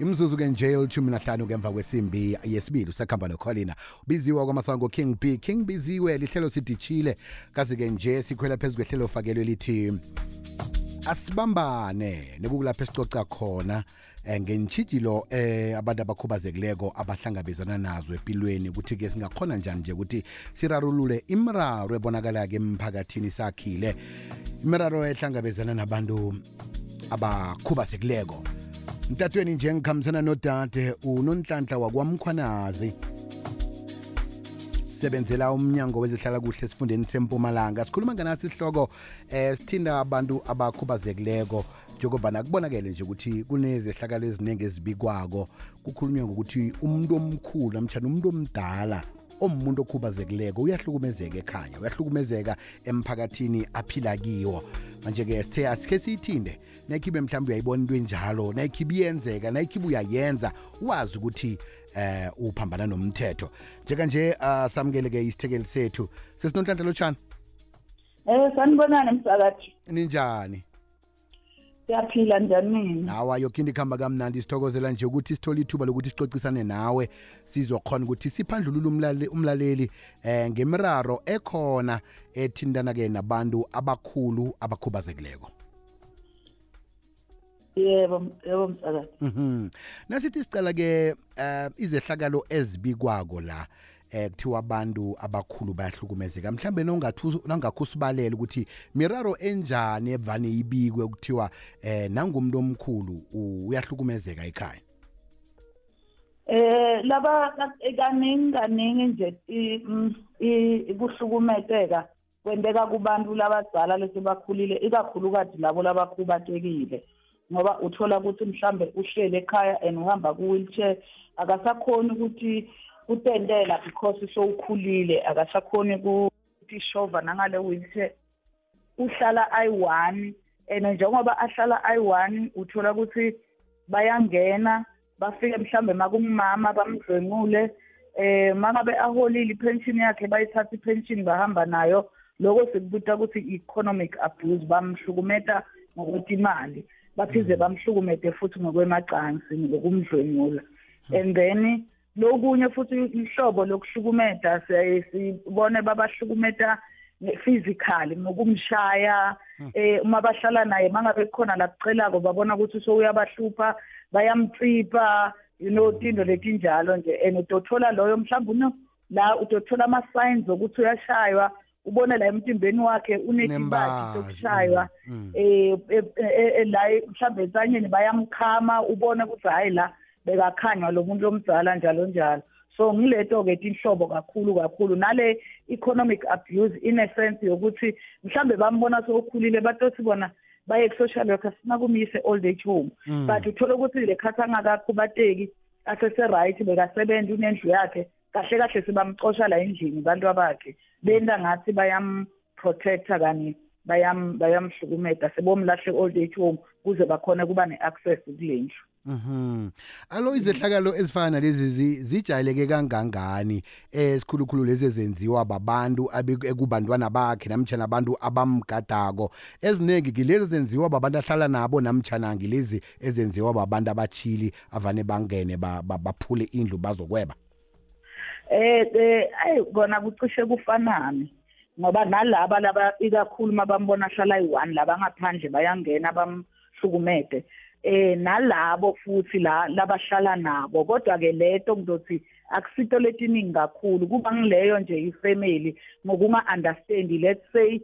imzuzu ke nje elithumi nahlanu ngemva kwesimbi yesibili usakhamba nokholina ubiziwe kwamasango king b. King biziwe lihlelo sidishile. Kazi-ke nje sikhwela phezu kwehlelo fakelwe lithi asibambane nebukulapho esicoca khona eh, ngentshijilo eh abantu abakhubazekileko abahlangabezana nazo empilweni. Ukuthi-ke singakhona njani nje ukuthi sirarulule imraro ebonakala-ke emphakathini sakhile? Imiraro ehlangabezana nabantu abakhubazekileko. Mtatweni nje ngikhambisana nodade unonhlanhla wakwamkhwanazi. Sebenzela umnyango wezihlala kuhle esifundeni sempumalanga. Sikhuluma nganasi isihloko eh sithinda abantu abakhubazekileko njengobana kubonakele nje ukuthi kunezehlakalo eziningi ezibikwako. Kukhulunywa ngokuthi umuntu omkhulu namtshana umuntu omdala omuntu okhubazekileko uyahlukumezeka ekhaya uyahlukumezeka emphakathini aphila kiwo. Manje-ke sithe asikhe siyithinde nayikhibe mhlawumbe uyayibona into enjalo nayikhibe iyenzeka nayikhibe uyayenza wazi ukuthi eh uphambana nomthetho. Njekanje uh, samukele-ke isithekeli sethu. Sesinonhlanhla lotshani? Eh sanibonana msakathi. ninjani? Siyaphila njani nina? hawa yoke into ikuhamba kamnandi. Sithokozela nje ukuthi sithole ithuba lokuthi sicocisane nawe. Sizokhona ukuthi siphandlulule umlale- umlaleli eh ngemiraro ekhona ethintana-ke nabantu abakhulu abakhubazekileko. Yebo, yebo msakathi. Mhm. Nasithi sicala ke eh izehlakalo ezibikwako la eh kuthiwa abantu abakhulu bayahlukumezeka mhlambe nongathu nangakhusibalela ukuthi miraro enjani evane ibikwe kuthiwa eh nangumuntu omkhulu uyahlukumezeka ekhaya Eh laba kaningi kaningi nje i- mm, kwenteka kubantu labadala lesi bakhulile ikakhulukazi labo labakhubatekile ngoba uthola ukuthi mhlambe uhlele ekhaya and uhamba ku-wheelchair akasakhoni ukuthi kutendela because sowukhulile akasakhoni ukuthi shova nangale wheelchair. Uhlala ayi-one and njengoba ahlala ayi-one uthola ukuthi bayangena bafike mhlambe makumama bamdlwengule eh mangabe aholile ipension yakhe bayithatha ipension bahamba nayo. Lokho sikubuta ukuthi i-economic abuse bamhlukumeta ngokuthi imali. Baphize bamhlukumete futhi ngokwemacansi ngokumdlwengula. And then lokunye futhi ihlobo lokuhlukumeta siyaye sibone babahlukumeta physically ngokumshaya eh uma bahlala naye mangabe khona la kucelako babona ukuthi so uyabahlupha bayamtsipa you know tindo letinjalo nje. And utothola loyo mhlawumbe la utothola ama signs ukuthi uyashaywa ubone la emtimbeni wakhe Nembaji, sokushaywa mm, mm. eh eh, eh, la mhlawumbe etsanyeni bayamkhama ubone ukuthi hayi la bekakhanywa lo muntu omdala njalo njalo so ngileto ke tinhlobo kakhulu kakhulu nale economic abuse in a sense yokuthi mhlambe bambona sokukhulile batothi bona baye ku-social worker sifuna kumyise old age home Mm. but uthole ukuthi le khathi angakakhubateki asese-right bekasebenza unendlu yakhe kahle kahle sibamcosha la endlini bantu abakhe. Benta ngathi bayamprotecta kanye bayam bayamhlukumeda sebomlahle old age home kuze bakhone kuba ne-access kule ndlu Mhm. Alo izehlakalo ezifana nalezi zi- zijayeleke kangangani? Esikhulukhulu lezi ezenziwa babantu abe- ekubantwana bakhe namtjhana abantu abamgadako. Eziningi ngilezi ezenziwa babantu ahlala nabo namtjhana ngilezi ezenziwa babantu abachili avane bangene ba- ba- baphule indlu bazokweba. Eh eh ayi kona kucishe kufanane ngoba nalaba laba ikakhulu mabambona ahlala ayi-one laba ngaphandle bayangena bamhlukumede eh nalabo futhi la labahlala nabo kodwa ke leto ngizothi akusito letiningi kakhulu. Kuba ngileyo nje ifamily ngokunga-understandi let's say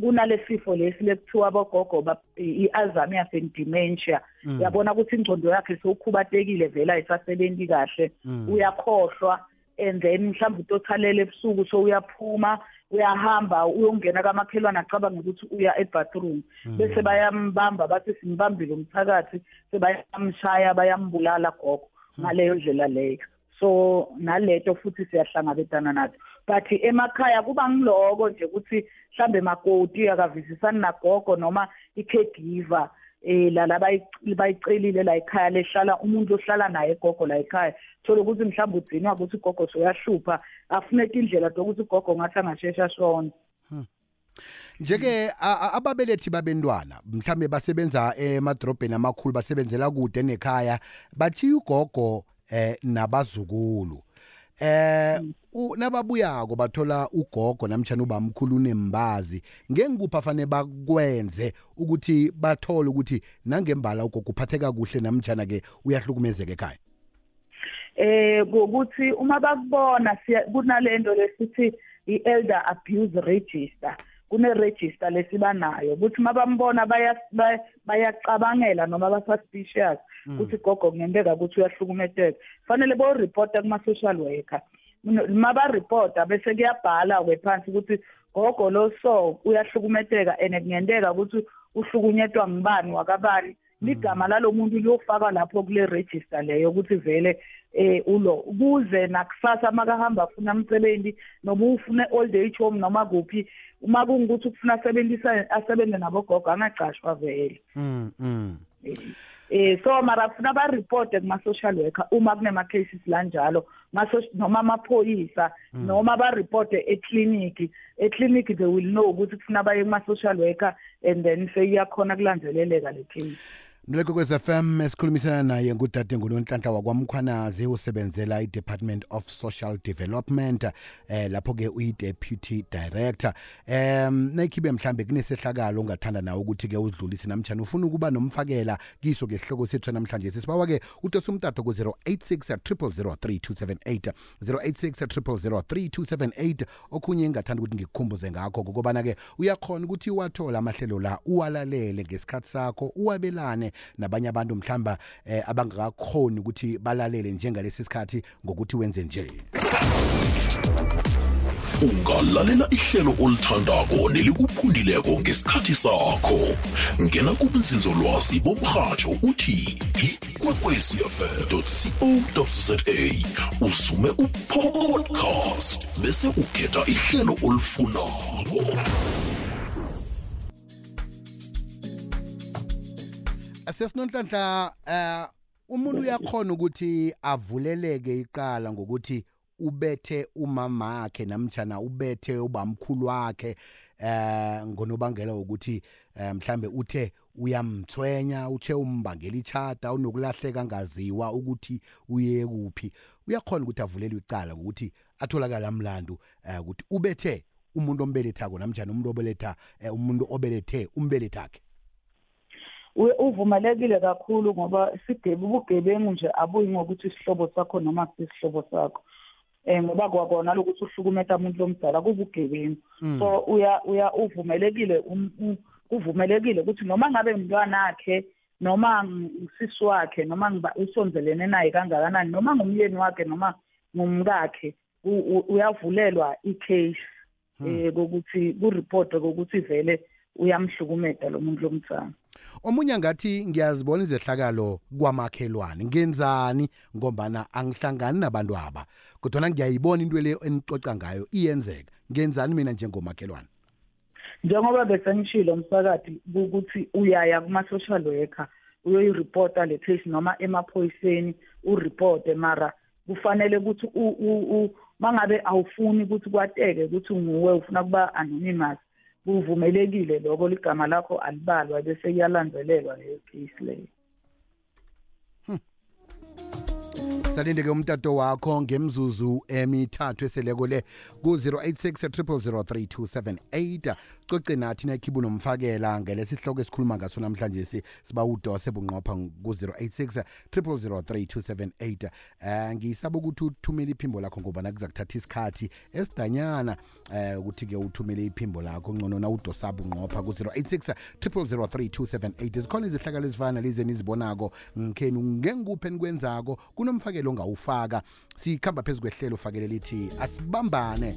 kunalesifo lesi lekuthiwa abogogo ba- i-alzheimer's and dementia yabona ukuthi ingcondo yakhe sewukhubatekile vele ayisasebenzi kahle. Uyakhohlwa and then mhlawumbe utothalela ebusuku so uyaphuma uyahamba uyongena kamakhelwane acabange ukuthi uya ebathroom. Bese bayambamba bathi simbambile umthakathi sebayamshaya bayambulala gogo ngaleyo ndlela leyo. So naleto futhi siyahlangabezana nazo. But emakhaya kuba ngiloko nje ukuthi mhlambe makoti akavisisani nagogo noma i-caregiver. Eh la la bayi- bayicelile la ekhaya lehlala umuntu ohlala naye egogo la ekhaya. Thola ukuthi mhlawumbe udzinwa ukuthi ugogo soyahlupha afuneka indlela zokuthi ugogo ngathi angashesha ashone njeke a- a- ababelethi babentwana mhlambe basebenza emadrobheni amakhulu basebenzela kude nekhaya bathiya ugogo eh nabazukulu. Eh u- nababuyako bathola ugogo namtshana ubamkhulu unembazi ngengikuphi afanele bakwenze ukuthi bathole ukuthi nangembala ugogo uphatheka kuhle namtshana ke uyahlukumezeka ekhaya? Eh ukuthi uma bakubona kunalento lesithi i-elder abuse register. Kune-register lesibanayo ukuthi mabambona baya- baya- bayacabangela noma basuspicious ukuthi gogo kungenzeka ukuthi uyahlukumeteka. Fanele bo-reporta kuma-social worker. Mabaripota bese kuyabhala-ke phansi ukuthi gogo lo so uyahlukumeteka and kungenteka ukuthi uhlukunyetwa ngibani wakabani? Ligama lalo muntu liyofakwa lapho kule register leyo ukuthi vele eh ulo ukuze nakusasa makahamba afuna umsebenzi noma ufuna old age home noma kuphi uma kungukuthi ufuna asebenzisa asebenze nabogogo angacashwa vele. Mm, mm. eh so mara funa ba report kuma social worker uma kunema cases lanjalo ngaso noma amaphoyisa noma ba report e clinic e clinic they will know ukuthi kufuna baye kuma social worker and then seyiyakhona kulandzeleleka le case Noleko kwez FM esikhulumisana naye ngudade ngolonhlanhla wakwamkhwanazi usebenzela i-Department of Social Development eh lapho ke uyi-deputy director. Em nakhibe mhlambe kunesehlakalo ongathanda nawe ukuthi ke udlulise namtjana ufuna ukuba nomfakela kiso ke sihloko sethu namhlanje sibawa ke utosa umtato ku 086 003278 086 003278 okhunye engathanda ukuthi ngikukhumbuze ngakho ukubana ke uyakhona ukuthi wathola amahlelo la uwalalele ngesikhathi sakho uwabelane nabanye abantu mhlamba eh, abangakakhoni ukuthi balalele njengalesi sikhathi ngokuthi wenze nje. Ungalalela ihlelo olithandako nelikuphundileko ngesikhathi sakho. Ngena kubunzinzolwazi bomrhatsho uthi ikwekwecfm.co.za usume upodcast bese ukhetha ihlelo olifunako. Sesinonhlanhla eh umuntu uyakhona ukuthi avuleleke iqala ngokuthi ubethe umama wakhe namtjana ubethe ubamkhulu wakhe eh ngonobangela ukuthi eh, mhlambe uthe uyamthwenya uthe umbangela ichata unokulahleka ngaziwa ukuthi uye kuphi. Uyakhona ukuthi avulelwe icala ngokuthi atholakala mlandu eh, ukuthi ubethe umuntu ombelethako namtjana umuntu obeletha eh, umuntu obelethe umbelethakhe U- uvumelekile kakhulu ngoba sigebe ubugebengu nje abuyi ngokuthi isihlobo sakho noma kusisihlobo sakho. Eh ngoba kwakona lokuthi uhlukumeta umuntu lomdala kubugebengu. So uya uya uvumelekile um- um- kuvumelekile ukuthi noma ngabe umntwana wakhe noma usisi wakhe noma ngiba- usondelene naye kangakanani noma ngumyeni wakhe noma ngumkakhe uyavulelwa i-case eh kokuthi kureport kokuthi vele uyamhlukumeta lo muntu lomthamo omunye ngathi ngiyazibona izehlakalo kwamakhelwane. Ngenzani? Ngombana angihlangani nabantu aba. Kodwa ngiyayibona into le enicoca ngayo iyenzeka. Ngenzani mina njengomakhelwane? Njengoba besengishilo umsakati ukuthi uyaya kuma-social worker uyoyiripota le case noma emaphoyiseni uripote mara kufanele ukuthi mangabe awufuni ukuthi kwateke ukuthi nguwe ufuna kuba anonymous kuvumelekile lokho ligama lakho alibalwa bese iyalandzelelwa leyo case leyo salinde ke umtato wakho ngemzuzu emithathu eseleko le ku-086 003278 coce nathi nakhibu nomfakela ngelesihloko esikhuluma ngaso namhlanje si siba udose bunqopha ku-086 003278 um ngisaba ukuthi uthumele iphimbo lakho ngoba nakuza kuthatha isikhathi esidanyana um ukuthi-ke uthumele iphimbo lakho ngcono na udosa bunqopha ku-086 003278 zikhona izehlakalo ezifana lezi enizibonako. Ngikheni ngengikuphi enikwenzako kunomfakelo ongawufaka sikhamba phezu kwehlelo fakele lithi asibambane.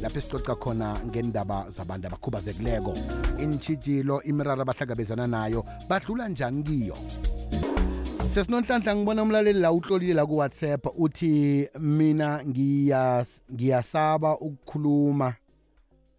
Lapho esicoca khona ngendaba zabantu abakhubazekileko. Intshitshilo imiraro abahlangabezana nayo badlula njani kiyo? Sesinonhlanhla ngibona umlaleli la uhlolile la ku-whatsapp uthi mina ngiyas- ngiyasaba ukukhuluma.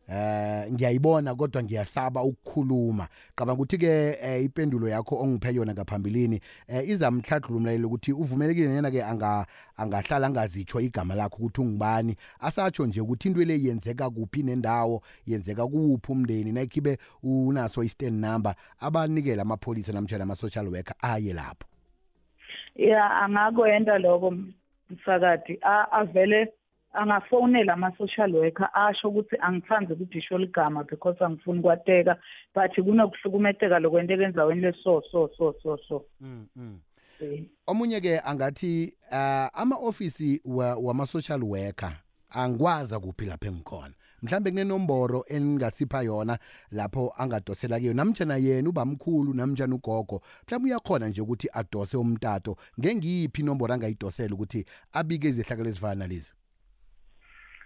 Eh ngiyayibona kodwa ngiyasaba ukukhuluma. Cabanga ukuthi ke eh, ipendulo yakho ongiphe yona ngaphambilini eh, izamhladlula umlaleli ukuthi uvumelekile yena ke anga angahlala angazitsho igama lakho ukuthi ungubani? Asatsho nje ukuthi into le yenzeka kuphi nendawo yenzeka kuphi umndeni nakhibe unaso i-stand number abanikele amapholisa namtshela ama-social worker aye lapho. Ya angakwenda lokho msakadi A- avele angafonela ama-social worker asho ukuthi angithandi ukuthi isho ligama because angifuni kwateka but kunokuhlukumetheka lokwenteka enzaweni leso so so so so mm, mm. Eh. omunye ke angathi uh, ama-ofisi wa- wama-social worker angikwazi kuphi lapho engikhona. Mhlambe kunenomboro eningasipha yona lapho angadosela kuyo namtshana yena ubamkhulu namtshana ugogo mhlawumbe uyakhona nje ukuthi adose umtato. Ngengiyiphi inomboro angayidosela ukuthi abike izehlakalo ezifana nalezi?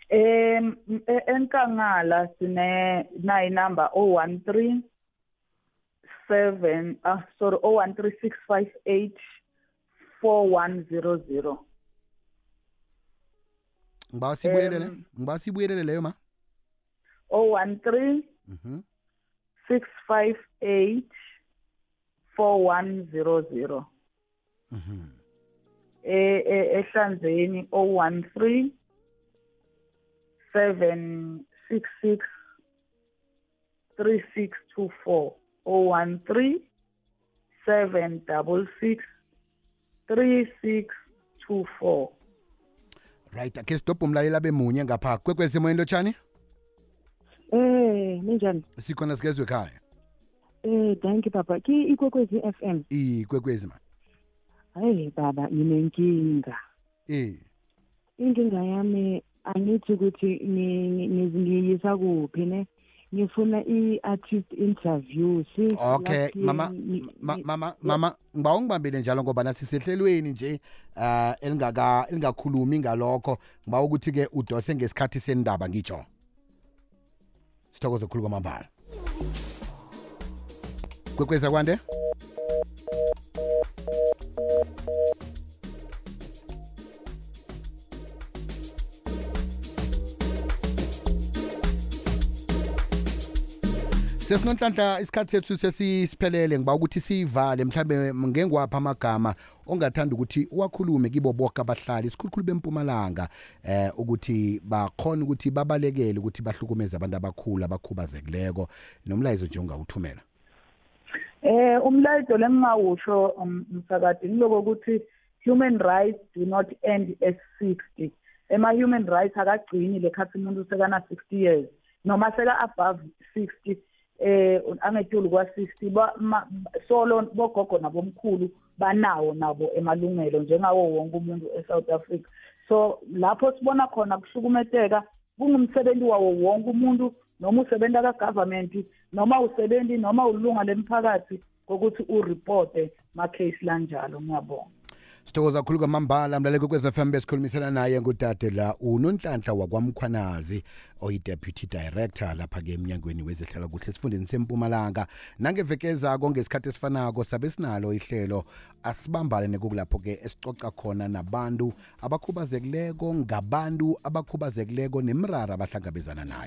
Em e- enkangala sine nayi number 013 7 ah sorry 013658 4100 ngiba sibuyelele Em, ngiba sibuyelele leyo ma. 013 mhm. 658 4100 mhm. Eh eh, ehlanzeni 013 766 3624 013 766 3624 right akhe sidobhe umlaleli abe munye ngapha kwekwezimoyeni lotshani Eh, minjani? sikhona sikezwe ekhaya Eh, thank you baba. Ki ikwekwezi FM. ikwekwezi ma Hayi baba, nginenkinga. eh Inkinga yami angithi ukuthi ni- ni- ni- ngiyisa kuphi ne? Ngifuna i-artist interview. Since okay last year mama ngi- ma- ngi- mama mama ngiba ungibambele njalo ngoba nasisehlelweni nje uh elingaka elingakhulumi ngalokho ngiba ukuthi ke udose ngesikhathi sendaba ngitsho sithokoze ukukhulu kwamambala kwekweza kwande sesinonhlanhla isikhathi sethu sesisiphelele ngiba ukuthi siyivale. Mhlambe ngengwapha amagama ongathanda ukuthi uwakhulume kibo bonke abahlali isikhulukhulu bempumalanga eh ukuthi bakhona ukuthi babalekele ukuthi bahlukumeze abantu abakhulu abakhubazekileko. Nomlayezo nje ungawuthumela Eh umlayezo lengingawusho um, msakadi ngiloko ukuthi human rights do not end at 60 ema human rights akagcini lekhathi umuntu sekana 60 years noma seka above 60 eh angetulu kwa 60 ba ma- solo bogogo nabomkhulu banawo nabo emalungelo njengawo wonke umuntu eSouth Africa. So lapho sibona khona kuhlukumeteka kungumsebenzi wawo wonke umuntu noma usebenza ka-government noma usebenzi noma ulunga lemphakathi kokuthi ureporte ma-case lanjalo. Ngiyabonga. Sithokoza kakhulu kwamambala mlaleko kwekwez FM besikhulumisana naye ngudade la unonhlanhla wakwamkhwanazi oyi-deputy director lapha-ke emnyangweni wezehlala kuhle esifundeni sempumalanga. Nangevekezako ngesikhathi esifanako sabe sinalo ihlelo asibambale nekukulapho-ke esicoca khona nabantu abakhubazekileko ngabantu abakhubazekileko nemrara abahlangabezana nayo.